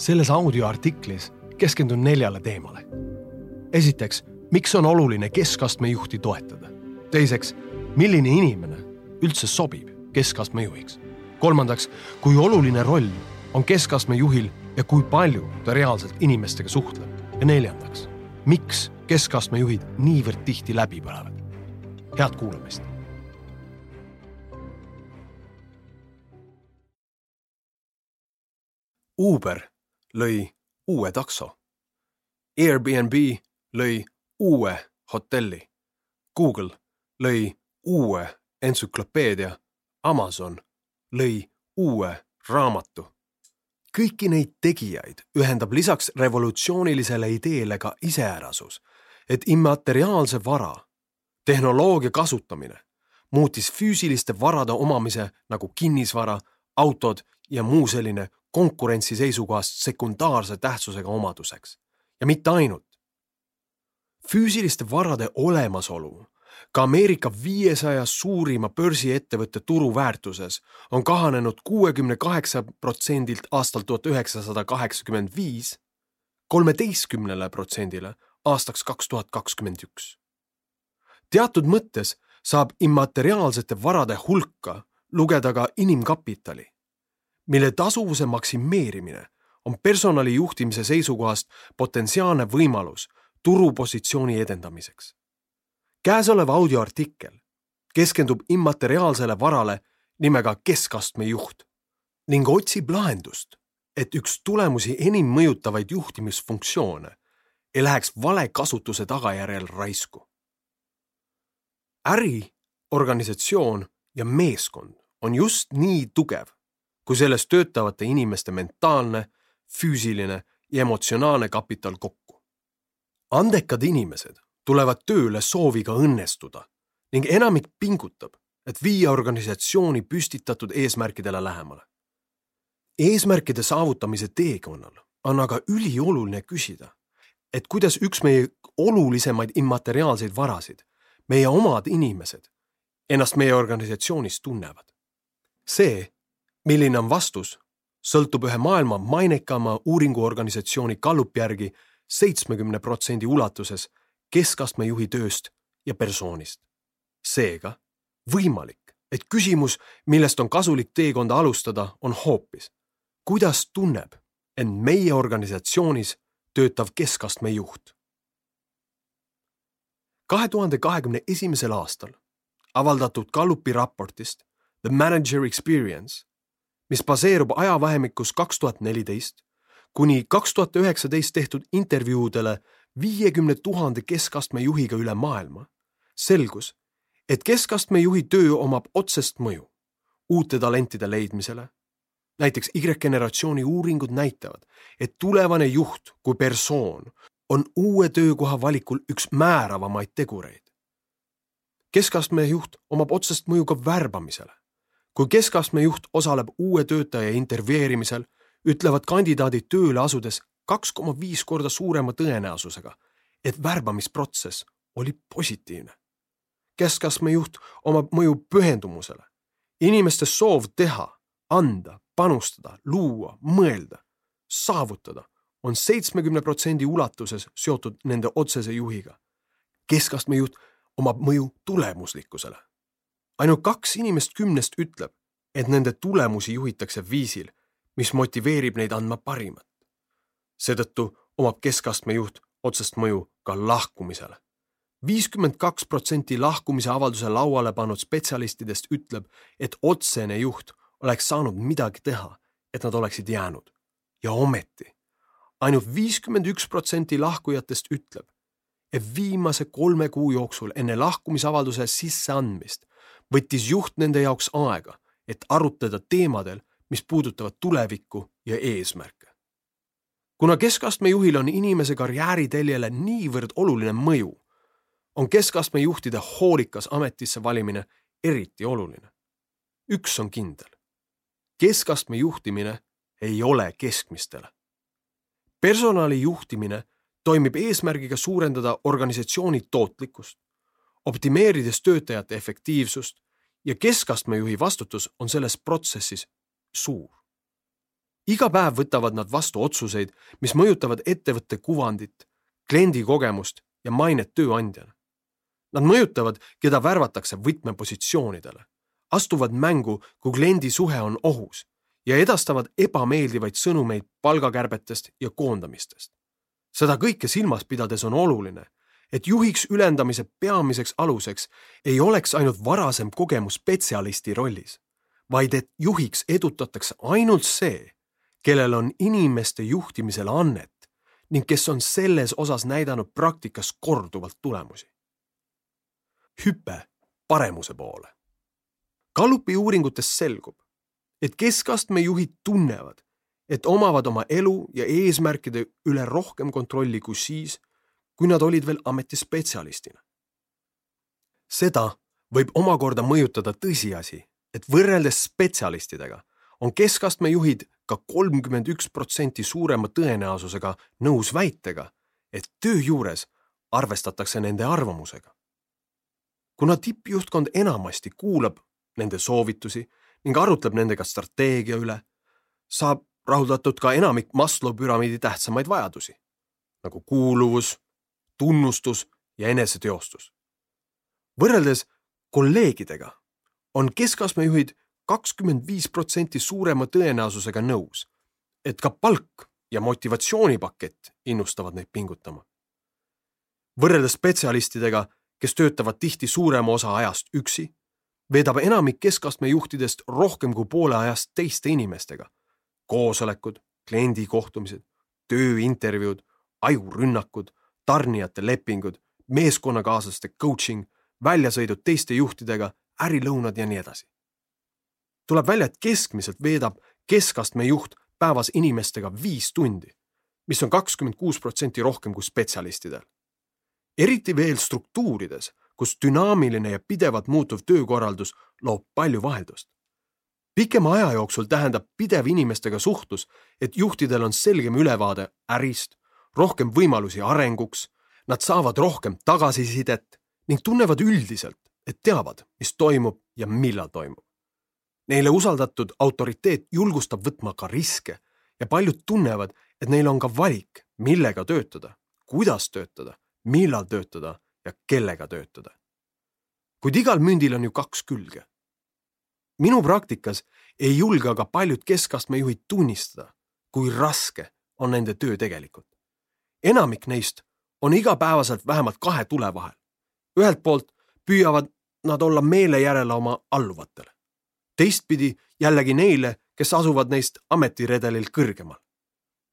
selles audioartiklis keskendun neljale teemale. esiteks, miks on oluline keskastme juhti toetada? teiseks, milline inimene üldse sobib keskastme juhiks? kolmandaks, kui oluline roll on keskastme juhil ja kui palju ta reaalselt inimestega suhtleb? ja neljandaks, miks keskastme juhid niivõrd tihti läbi põlevad? head kuulamist Uber lõi uue takso. Airbnb lõi uue hotelli. Google lõi uue entsüklopeedia. Amazon lõi uue raamatu. kõiki neid tegijaid ühendab lisaks revolutsioonilisele ideele ka iseärasus, et immateriaalse vara, tehnoloogia kasutamine muutis füüsiliste varade omamise nagu kinnisvara, autod ja muu selline konkurentsi seisukohast sekundaarse tähtsusega omaduseks ja mitte ainult. füüsiliste varade olemasolu ka Ameerika viiesaja suurima börsiettevõtte turuväärtuses on kahanenud kuuekümne kaheksa protsendilt aastal tuhat üheksasada kaheksakümmend viis kolmeteistkümnele protsendile aastaks kaks tuhat kakskümmend üks. teatud mõttes saab immateriaalsete varade hulka lugeda ka inimkapitali mille tasuvuse maksimeerimine on personali juhtimise seisukohast potentsiaalne võimalus turupositsiooni edendamiseks. käesolev audioartikkel keskendub immateriaalsele varale nimega keskastme juht ning otsib lahendust, et üks tulemusi enim mõjutavaid juhtimisfunktsioone ei läheks vale kasutuse tagajärjel raisku. äri, organisatsioon ja meeskond on just nii tugev kui selles töötavate inimeste mentaalne, füüsiline ja emotsionaalne kapital kokku. andekad inimesed tulevad tööle sooviga õnnestuda ning enamik pingutab, et viia organisatsiooni püstitatud eesmärkidele lähemale. eesmärkide saavutamise teekonnal on aga ülioluline küsida, et kuidas üks meie olulisemaid immateriaalseid varasid, meie omad inimesed, ennast meie organisatsioonis tunnevad. see milline on vastus, sõltub ühe maailma mainekama uuringuorganisatsiooni Gallup järgi seitsmekümne protsendi ulatuses keskastme juhi tööst ja persoonist. seega võimalik, et küsimus, millest on kasulik teekonda alustada, on hoopis, kuidas tunneb end meie organisatsioonis töötav keskastme juht. kahe tuhande kahekümne esimesel aastal avaldatud Gallupi raportist The Manager Experience mis baseerub ajavahemikus kaks tuhat neliteist kuni kaks tuhat üheksateist tehtud intervjuudele viiekümne tuhande keskastme juhiga üle maailma, selgus, et keskastme juhi töö omab otsest mõju uute talentide leidmisele. näiteks Y-generatsiooni uuringud näitavad, et tulevane juht kui persoon on uue töökoha valikul üks määravamaid tegureid. keskastme juht omab otsest mõju ka värbamisele kui keskastme juht osaleb uue töötaja intervjueerimisel, ütlevad kandidaadid tööle asudes kaks koma viis korda suurema tõenäosusega, et värbamisprotsess oli positiivne. keskastme juht omab mõju pühendumusele, inimeste soov teha, anda, panustada, luua, mõelda, saavutada on seitsmekümne protsendi ulatuses seotud nende otsese juhiga. keskastme juht omab mõju tulemuslikkusele ainult kaks inimest kümnest ütleb, et nende tulemusi juhitakse viisil, mis motiveerib neid andma parimat. seetõttu omab keskastme juht otsest mõju ka lahkumisele. viiskümmend kaks protsenti lahkumise avalduse lauale pannud spetsialistidest ütleb, et otsene juht oleks saanud midagi teha, et nad oleksid jäänud. ja ometi ainult viiskümmend üks protsenti lahkujatest ütleb, et viimase kolme kuu jooksul enne lahkumisavalduse sisseandmist võttis juht nende jaoks aega, et arutleda teemadel, mis puudutavad tulevikku ja eesmärke. kuna keskastme juhil on inimese karjääriteljele niivõrd oluline mõju, on keskastme juhtide hoolikas ametisse valimine eriti oluline. üks on kindel. keskastme juhtimine ei ole keskmistele. personali juhtimine toimib eesmärgiga suurendada organisatsiooni tootlikkust optimeerides töötajate efektiivsust ja keskastme juhi vastutus on selles protsessis suur. iga päev võtavad nad vastu otsuseid, mis mõjutavad ettevõtte kuvandit, kliendi kogemust ja mainet tööandjana. Nad mõjutavad, keda värvatakse võtmepositsioonidele, astuvad mängu, kui kliendi suhe on ohus ja edastavad ebameeldivaid sõnumeid palgakärbetest ja koondamistest. seda kõike silmas pidades on oluline, et juhiks ülendamise peamiseks aluseks ei oleks ainult varasem kogemus spetsialisti rollis, vaid et juhiks edutatakse ainult see, kellel on inimeste juhtimisel annet ning kes on selles osas näidanud praktikas korduvalt tulemusi. hüpe paremuse poole. Gallupi uuringutest selgub, et keskastme juhid tunnevad, et omavad oma elu ja eesmärkide üle rohkem kontrolli kui siis, kui nad olid veel ametispetsialistina. seda võib omakorda mõjutada tõsiasi, et võrreldes spetsialistidega on keskastme juhid ka kolmkümmend üks protsenti suurema tõenäosusega nõus väitega, et töö juures arvestatakse nende arvamusega. kuna tippjuhtkond enamasti kuulab nende soovitusi ning arutleb nendega strateegia üle, saab rahuldatud ka enamik Maslow püramiidi tähtsamaid vajadusi nagu kuuluvus, tunnustus ja eneseteostus. võrreldes kolleegidega on keskastmejuhid kakskümmend viis protsenti suurema tõenäosusega nõus, et ka palk ja motivatsioonipakett innustavad neid pingutama. võrreldes spetsialistidega, kes töötavad tihti suurema osa ajast üksi, veedab enamik keskastme juhtidest rohkem kui poole ajast teiste inimestega. koosolekud, kliendi kohtumised, tööintervjuud, ajurünnakud, tarnijate lepingud, meeskonnakaaslaste coaching, väljasõidud teiste juhtidega, ärilõunad ja nii edasi tuleb välja, et keskmiselt veedab keskastme juht päevas inimestega viis tundi, mis on kakskümmend kuus protsenti rohkem kui spetsialistidel. eriti veel struktuurides, kus dünaamiline ja pidevalt muutuv töökorraldus loob palju vaheldust. pikema aja jooksul tähendab pidev inimestega suhtlus, et juhtidel on selgem ülevaade ärist, rohkem võimalusi arenguks, nad saavad rohkem tagasisidet ning tunnevad üldiselt, et teavad, mis toimub ja millal toimub. Neile usaldatud autoriteet julgustab võtma ka riske ja paljud tunnevad, et neil on ka valik, millega töötada, kuidas töötada, millal töötada ja kellega töötada. kuid igal mündil on ju kaks külge. minu praktikas ei julge aga paljud keskastme juhid tunnistada, kui raske on nende töö tegelikult. Enamik neist on igapäevaselt vähemalt kahe tule vahel. ühelt poolt püüavad nad olla meele järele oma alluvatele teistpidi jällegi neile, kes asuvad neist ametiredelil kõrgemal.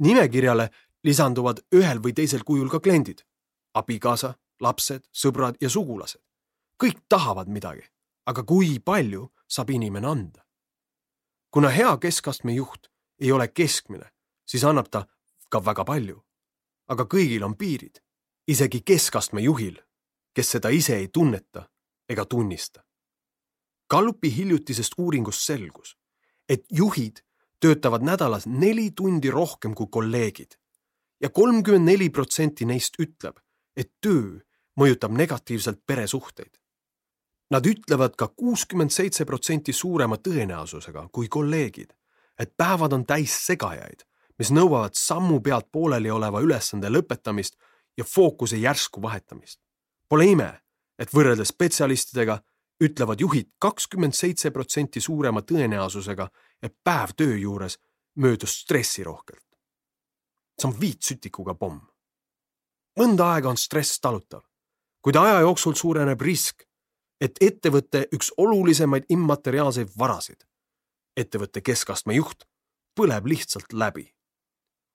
nimekirjale lisanduvad ühel või teisel kujul ka kliendid, abikaasa, lapsed, sõbrad ja sugulased. kõik tahavad midagi, aga kui palju saab inimene anda? kuna hea keskastme juht ei ole keskmine, siis annab ta ka väga palju. Aga kõigil on piirid, isegi keskastme juhil, kes seda ise ei tunneta ega tunnista. Gallupi hiljutisest uuringust selgus, et juhid töötavad nädalas neli tundi rohkem kui kolleegid. Ja kolmkümmend neli protsenti neist ütleb, et töö mõjutab negatiivselt peresuhteid. Nad ütlevad ka kuuskümmend seitse protsenti suurema tõenäosusega kui kolleegid, et päevad on täis segajaid, mis nõuavad sammu pealt pooleli oleva ülesande lõpetamist ja fookuse järsku vahetamist. Pole ime, et võrreldes spetsialistidega ütlevad juhid kakskümmend seitse protsenti suurema tõenäosusega, et päev töö juures möödus stressirohkelt. see on viitsütikuga pomm. mõnda aega on stress talutav, kuid aja jooksul suureneb risk, et ettevõtte üks olulisemaid immateriaalseid varasid, ettevõtte keskastme juht, põleb lihtsalt läbi.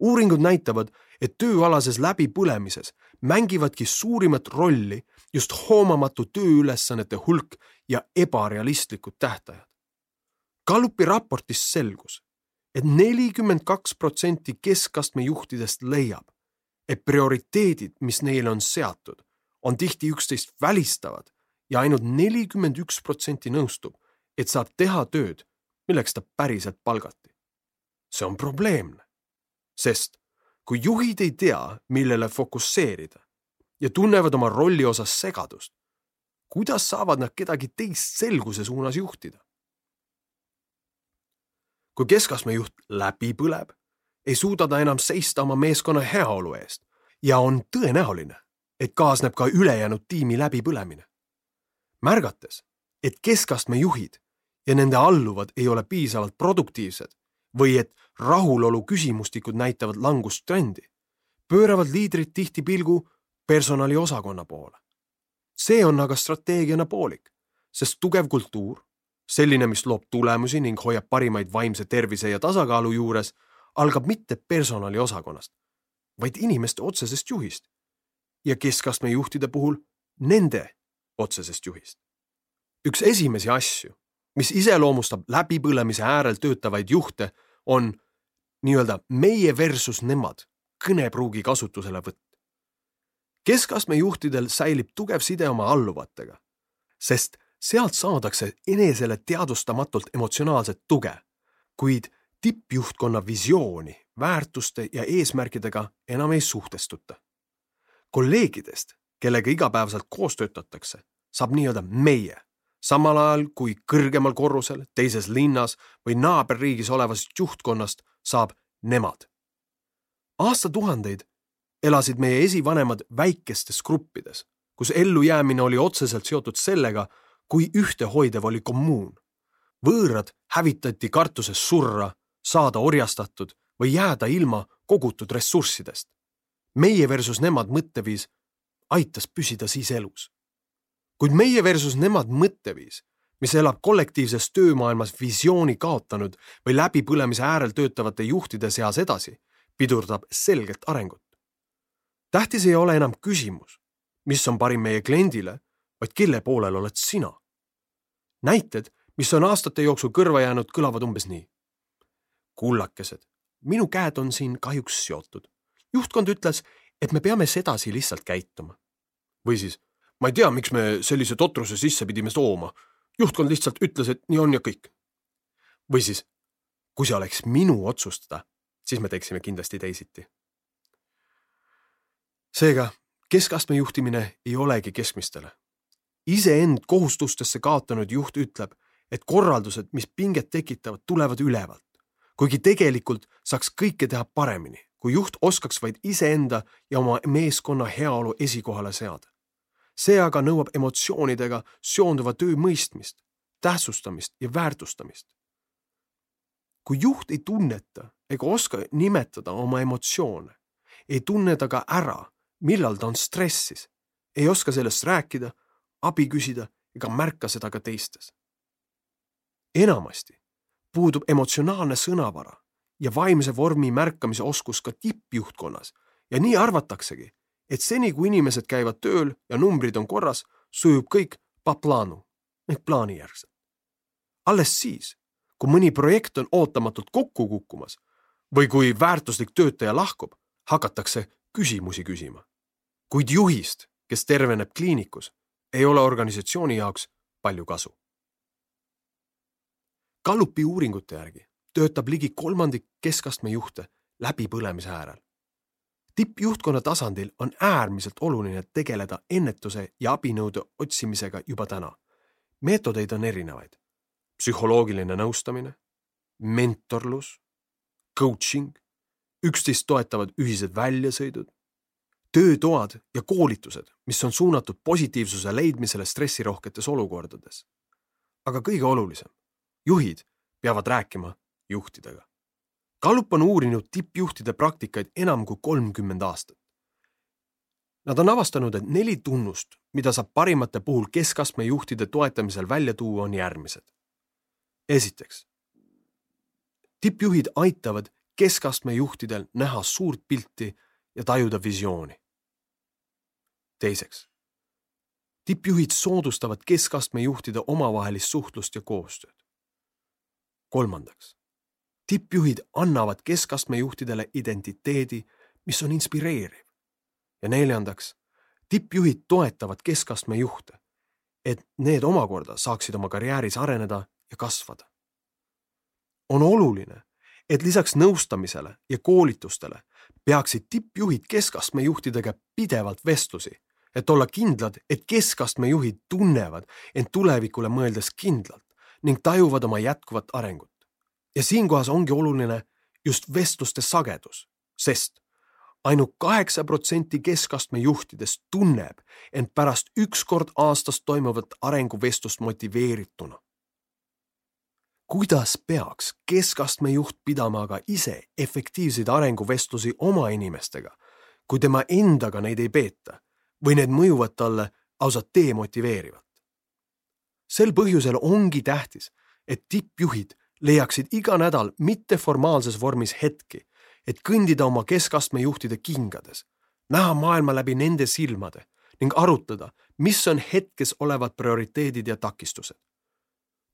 Uuringud näitavad, et tööalases läbipõlemises mängivadki suurimat rolli just hoomamatu tööülesannete hulk ja ebarealistlikud tähtajad. Gallupi raportist selgus et, et nelikümmend kaks protsenti keskastme juhtidest leiab, et prioriteedid, mis neile on seatud, on tihti üksteist välistavad ja ainult nelikümmend üks protsenti nõustub, et saab teha tööd, milleks ta päriselt palgati. see on probleemne, sest kui juhid ei tea, millele fokusseerida ja tunnevad oma rolli osas segadust, kuidas saavad nad kedagi teist selguse suunas juhtida? kui keskastme juht läbi põleb, ei suuda ta enam seista oma meeskonna heaolu eest ja on tõenäoline, et kaasneb ka ülejäänud tiimi läbipõlemine. märgates, et keskastme juhid ja nende alluvad ei ole piisavalt produktiivsed või et rahulolu küsimustikud näitavad langustrendi, pööravad liidrid tihti pilgu personaliosakonna poole. see on aga strateegiana poolik, sest tugev kultuur, selline, mis loob tulemusi ning hoiab parimaid vaimse tervise ja tasakaalu juures, algab mitte personaliosakonnast, vaid inimeste otsesest juhist ja keskastme juhtide puhul nende otsesest juhist. üks esimesi asju, mis iseloomustab läbipõlemise äärel töötavaid juhte, on nii-öelda meie versus nemad kõnepruugi kasutuselevõtt. keskastme juhtidel säilib tugev side oma alluvatega, sest sealt saadakse enesele teadvustamatult emotsionaalset tuge, kuid tippjuhtkonna visiooni, väärtuste ja eesmärkidega enam ei suhtestuta. kolleegidest, kellega igapäevaselt koos töötatakse, saab nii-öelda meie, samal ajal kui kõrgemal korrusel, teises linnas või naaberriigis olevast juhtkonnast saab nemad. aastatuhandeid elasid meie esivanemad väikestes gruppides, kus ellujäämine oli otseselt seotud sellega, kui ühtehoidev oli kommuun. võõrad hävitati kartuses surra, saada orjastatud või jääda ilma kogutud ressurssidest. meie versus nemad mõtteviis aitas püsida siis elus. Kuid meie versus nemad mõtteviis, mis elab kollektiivses töömaailmas visiooni kaotanud või läbipõlemise äärel töötavate juhtide seas edasi, pidurdab selgelt arengut. tähtis ei ole enam küsimus, mis on parim meie kliendile, vaid kelle poolel oled sina. näited, mis on aastate jooksul kõrva jäänud, kõlavad umbes nii. kullakesed, minu käed on siin kahjuks seotud. juhtkond ütles, et me peame sedasi lihtsalt käituma. või siis, ma ei tea, miks me sellise totruse sisse pidime tooma. juhtkond lihtsalt ütles, et nii on ja kõik. või siis, kui see oleks minu otsustada, siis me teeksime kindlasti teisiti. seega, keskastme juhtimine ei olegi keskmistele. iseend kohustustesse kaotanud juht ütleb, et korraldused, mis pinget tekitavad, tulevad ülevalt kuigi tegelikult saaks kõike teha paremini, kui juht oskaks vaid iseenda ja oma meeskonna heaolu esikohale seada. See aga nõuab emotsioonidega seonduva töö mõistmist, tähtsustamist ja väärtustamist. kui juht ei tunneta ega oska nimetada oma emotsioone, ei tunne ta ka ära, millal ta on stressis, ei oska sellest rääkida, abi küsida ega märka seda ka teistes. enamasti puudub emotsionaalne sõnavara ja vaimse vormi märkamise oskus ka tippjuhtkonnas ja nii arvataksegi, et seni, kui inimesed käivad tööl ja numbrid on korras, sujub kõik paplanu ehk plaanijärgselt. alles siis, kui mõni projekt on ootamatult kokku kukkumas või kui väärtuslik töötaja lahkub, hakatakse küsimusi küsima. kuid juhist, kes terveneb kliinikus, ei ole organisatsiooni jaoks palju kasu Gallupi uuringute järgi töötab ligi kolmandik keskastme juhte läbipõlemise äärel. Tippjuhtkonna tasandil on äärmiselt oluline tegeleda ennetuse ja abinõude otsimisega juba täna. meetodeid on erinevaid. psühholoogiline nõustamine, mentorlus, coaching, üksteist toetavad ühised väljasõidud, töötoad ja koolitused, mis on suunatud positiivsuse leidmisele stressirohketes olukordades. aga kõige olulisem, juhid peavad rääkima juhtidega. Gallup on uurinud tippjuhtide praktikaid enam kui kolmkümmend aastat. Nad on avastanud, et neli tunnust, mida saab parimate puhul keskastme juhtide toetamisel välja tuua, on järgmised. esiteks, tippjuhid aitavad keskastme juhtidel näha suurt pilti ja tajuda visiooni. teiseks, tippjuhid soodustavad keskastme juhtide omavahelist suhtlust ja koostööd kolmandaks, tippjuhid annavad keskastme juhtidele identiteedi, mis on inspireeriv. ja neljandaks, tippjuhid toetavad keskastme juhte, et need omakorda saaksid oma karjääris areneda ja kasvada. on oluline, et lisaks nõustamisele ja koolitustele peaksid tippjuhid keskastme juhtidega pidevalt vestlusi, et olla kindlad, et keskastme juhid tunnevad end tulevikule mõeldes kindlalt ning tajuvad oma jätkuvat arengut. Ja siinkohas ongi oluline just vestluste sagedus, sest ainult kaheksa protsenti keskastme juhtidest tunneb end pärast üks kord aastas toimuvat arenguvestlust motiveerituna. kuidas peaks keskastme juht pidama aga ise efektiivseid arenguvestlusi oma inimestega, kui tema endaga neid ei peeta või need mõjuvad talle lausa demotiveerivalt? sel põhjusel ongi tähtis, et tippjuhid leiaksid iga nädal mitteformaalses vormis hetki, et kõndida oma keskastme juhtide kingades, näha maailma läbi nende silmade ning arutada, mis on hetkes olevad prioriteedid ja takistused.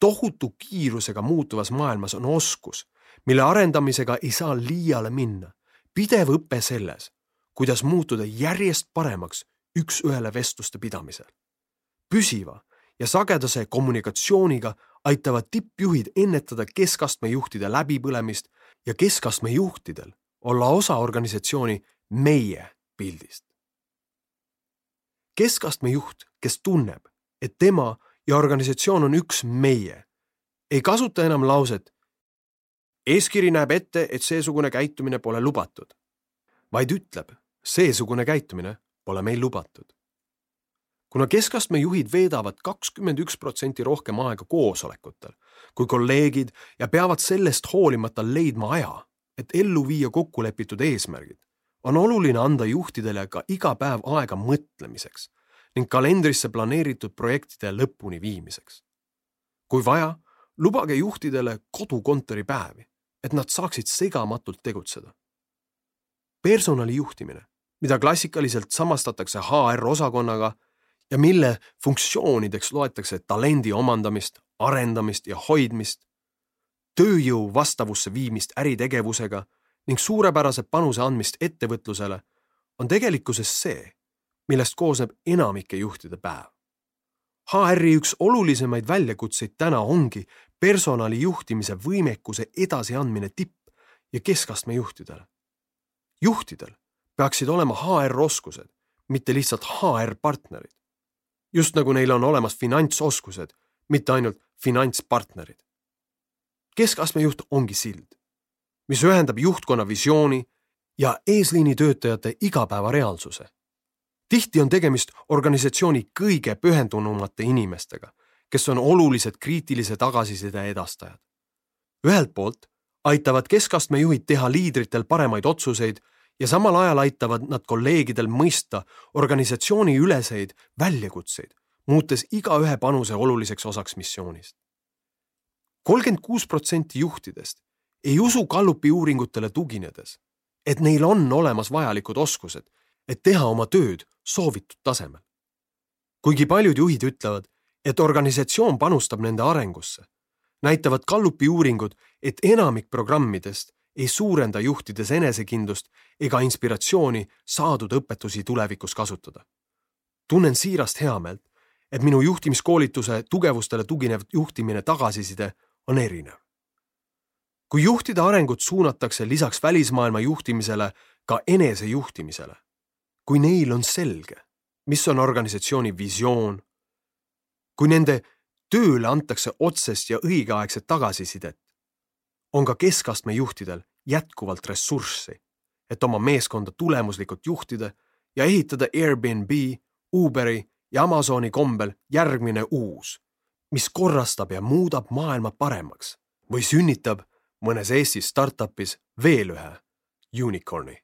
tohutu kiirusega muutuvas maailmas on oskus, mille arendamisega ei saa liiale minna. pidev õpe selles, kuidas muutuda järjest paremaks üks-ühele vestluste pidamisel. püsiva ja sagedase kommunikatsiooniga aitavad tippjuhid ennetada keskastme juhtide läbipõlemist ja keskastme juhtidel olla osa organisatsiooni meie pildist. keskastme juht, kes tunneb, et tema ja organisatsioon on üks meie, ei kasuta enam lauset eeskiri näeb ette, et seesugune käitumine pole lubatud, vaid ütleb, seesugune käitumine pole meil lubatud kuna keskastme juhid veedavad kakskümmend üks protsenti rohkem aega koosolekutel kui kolleegid ja peavad sellest hoolimata leidma aja, et ellu viia kokkulepitud eesmärgid, on oluline anda juhtidele ka iga päev aega mõtlemiseks ning kalendrisse planeeritud projektide lõpuni viimiseks. kui vaja, lubage juhtidele kodukontoripäevi, et nad saaksid segamatult tegutseda. personali juhtimine, mida klassikaliselt samastatakse HR osakonnaga ja mille funktsioonideks loetakse talendi omandamist, arendamist ja hoidmist, tööjõu vastavusse viimist äritegevusega ning suurepärase panuse andmist ettevõtlusele, on tegelikkuses see, millest koosneb enamike juhtide päev. HR-i üks olulisemaid väljakutseid täna ongi personali juhtimise võimekuse edasiandmine tipp- ja keskastme juhtidele. juhtidel peaksid olema HR-oskused, mitte lihtsalt HR-partnerid just nagu neil on olemas finantsoskused, mitte ainult finantspartnerid. keskastme juht ongi sild, mis ühendab juhtkonna visiooni ja eesliini töötajate igapäevareaalsuse. tihti on tegemist organisatsiooni kõige pühendunumate inimestega, kes on olulised kriitilise tagasiside edastajad. ühelt poolt aitavad keskastme juhid teha liidritel paremaid otsuseid ja samal ajal aitavad nad kolleegidel mõista organisatsiooni üleseid väljakutseid, muutes igaühe panuse oluliseks osaks missioonist. kolmkümmend kuus protsenti juhtidest ei usu Gallupi uuringutele tuginedes, et neil on olemas vajalikud oskused, et teha oma tööd soovitud tasemel. kuigi paljud juhid ütlevad, et organisatsioon panustab nende arengusse, näitavad Gallupi uuringud, et enamik programmidest ei suurenda juhtides enesekindlust ega inspiratsiooni saadud õpetusi tulevikus kasutada. tunnen siirast heameelt, et minu juhtimiskoolituse tugevustele tuginev juhtimine tagasiside on erinev. kui juhtide arengut suunatakse lisaks välismaailma juhtimisele ka enesejuhtimisele, kui neil on selge, mis on organisatsiooni visioon, kui nende tööle antakse otsest ja õigeaegset tagasisidet, on ka keskastme juhtidel jätkuvalt ressurssi, et oma meeskonda tulemuslikult juhtida ja ehitada Airbnb, Uberi ja Amazoni kombel järgmine uus, mis korrastab ja muudab maailma paremaks või sünnitab mõnes Eesti startup'is veel ühe unicorn'i.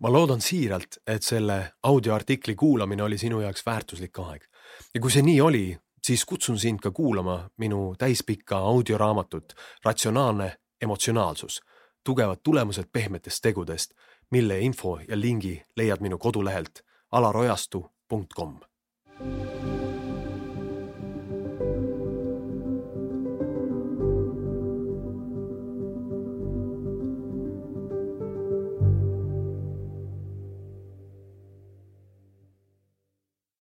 ma loodan siiralt, et selle audioartikli kuulamine oli sinu jaoks väärtuslik aeg ja kui see nii oli, siis kutsun sind ka kuulama minu täispikka audioraamatut Ratsionaalne emotsionaalsus, tugevad tulemused pehmetest tegudest, mille info ja lingi leiad minu kodulehelt alarojastu.com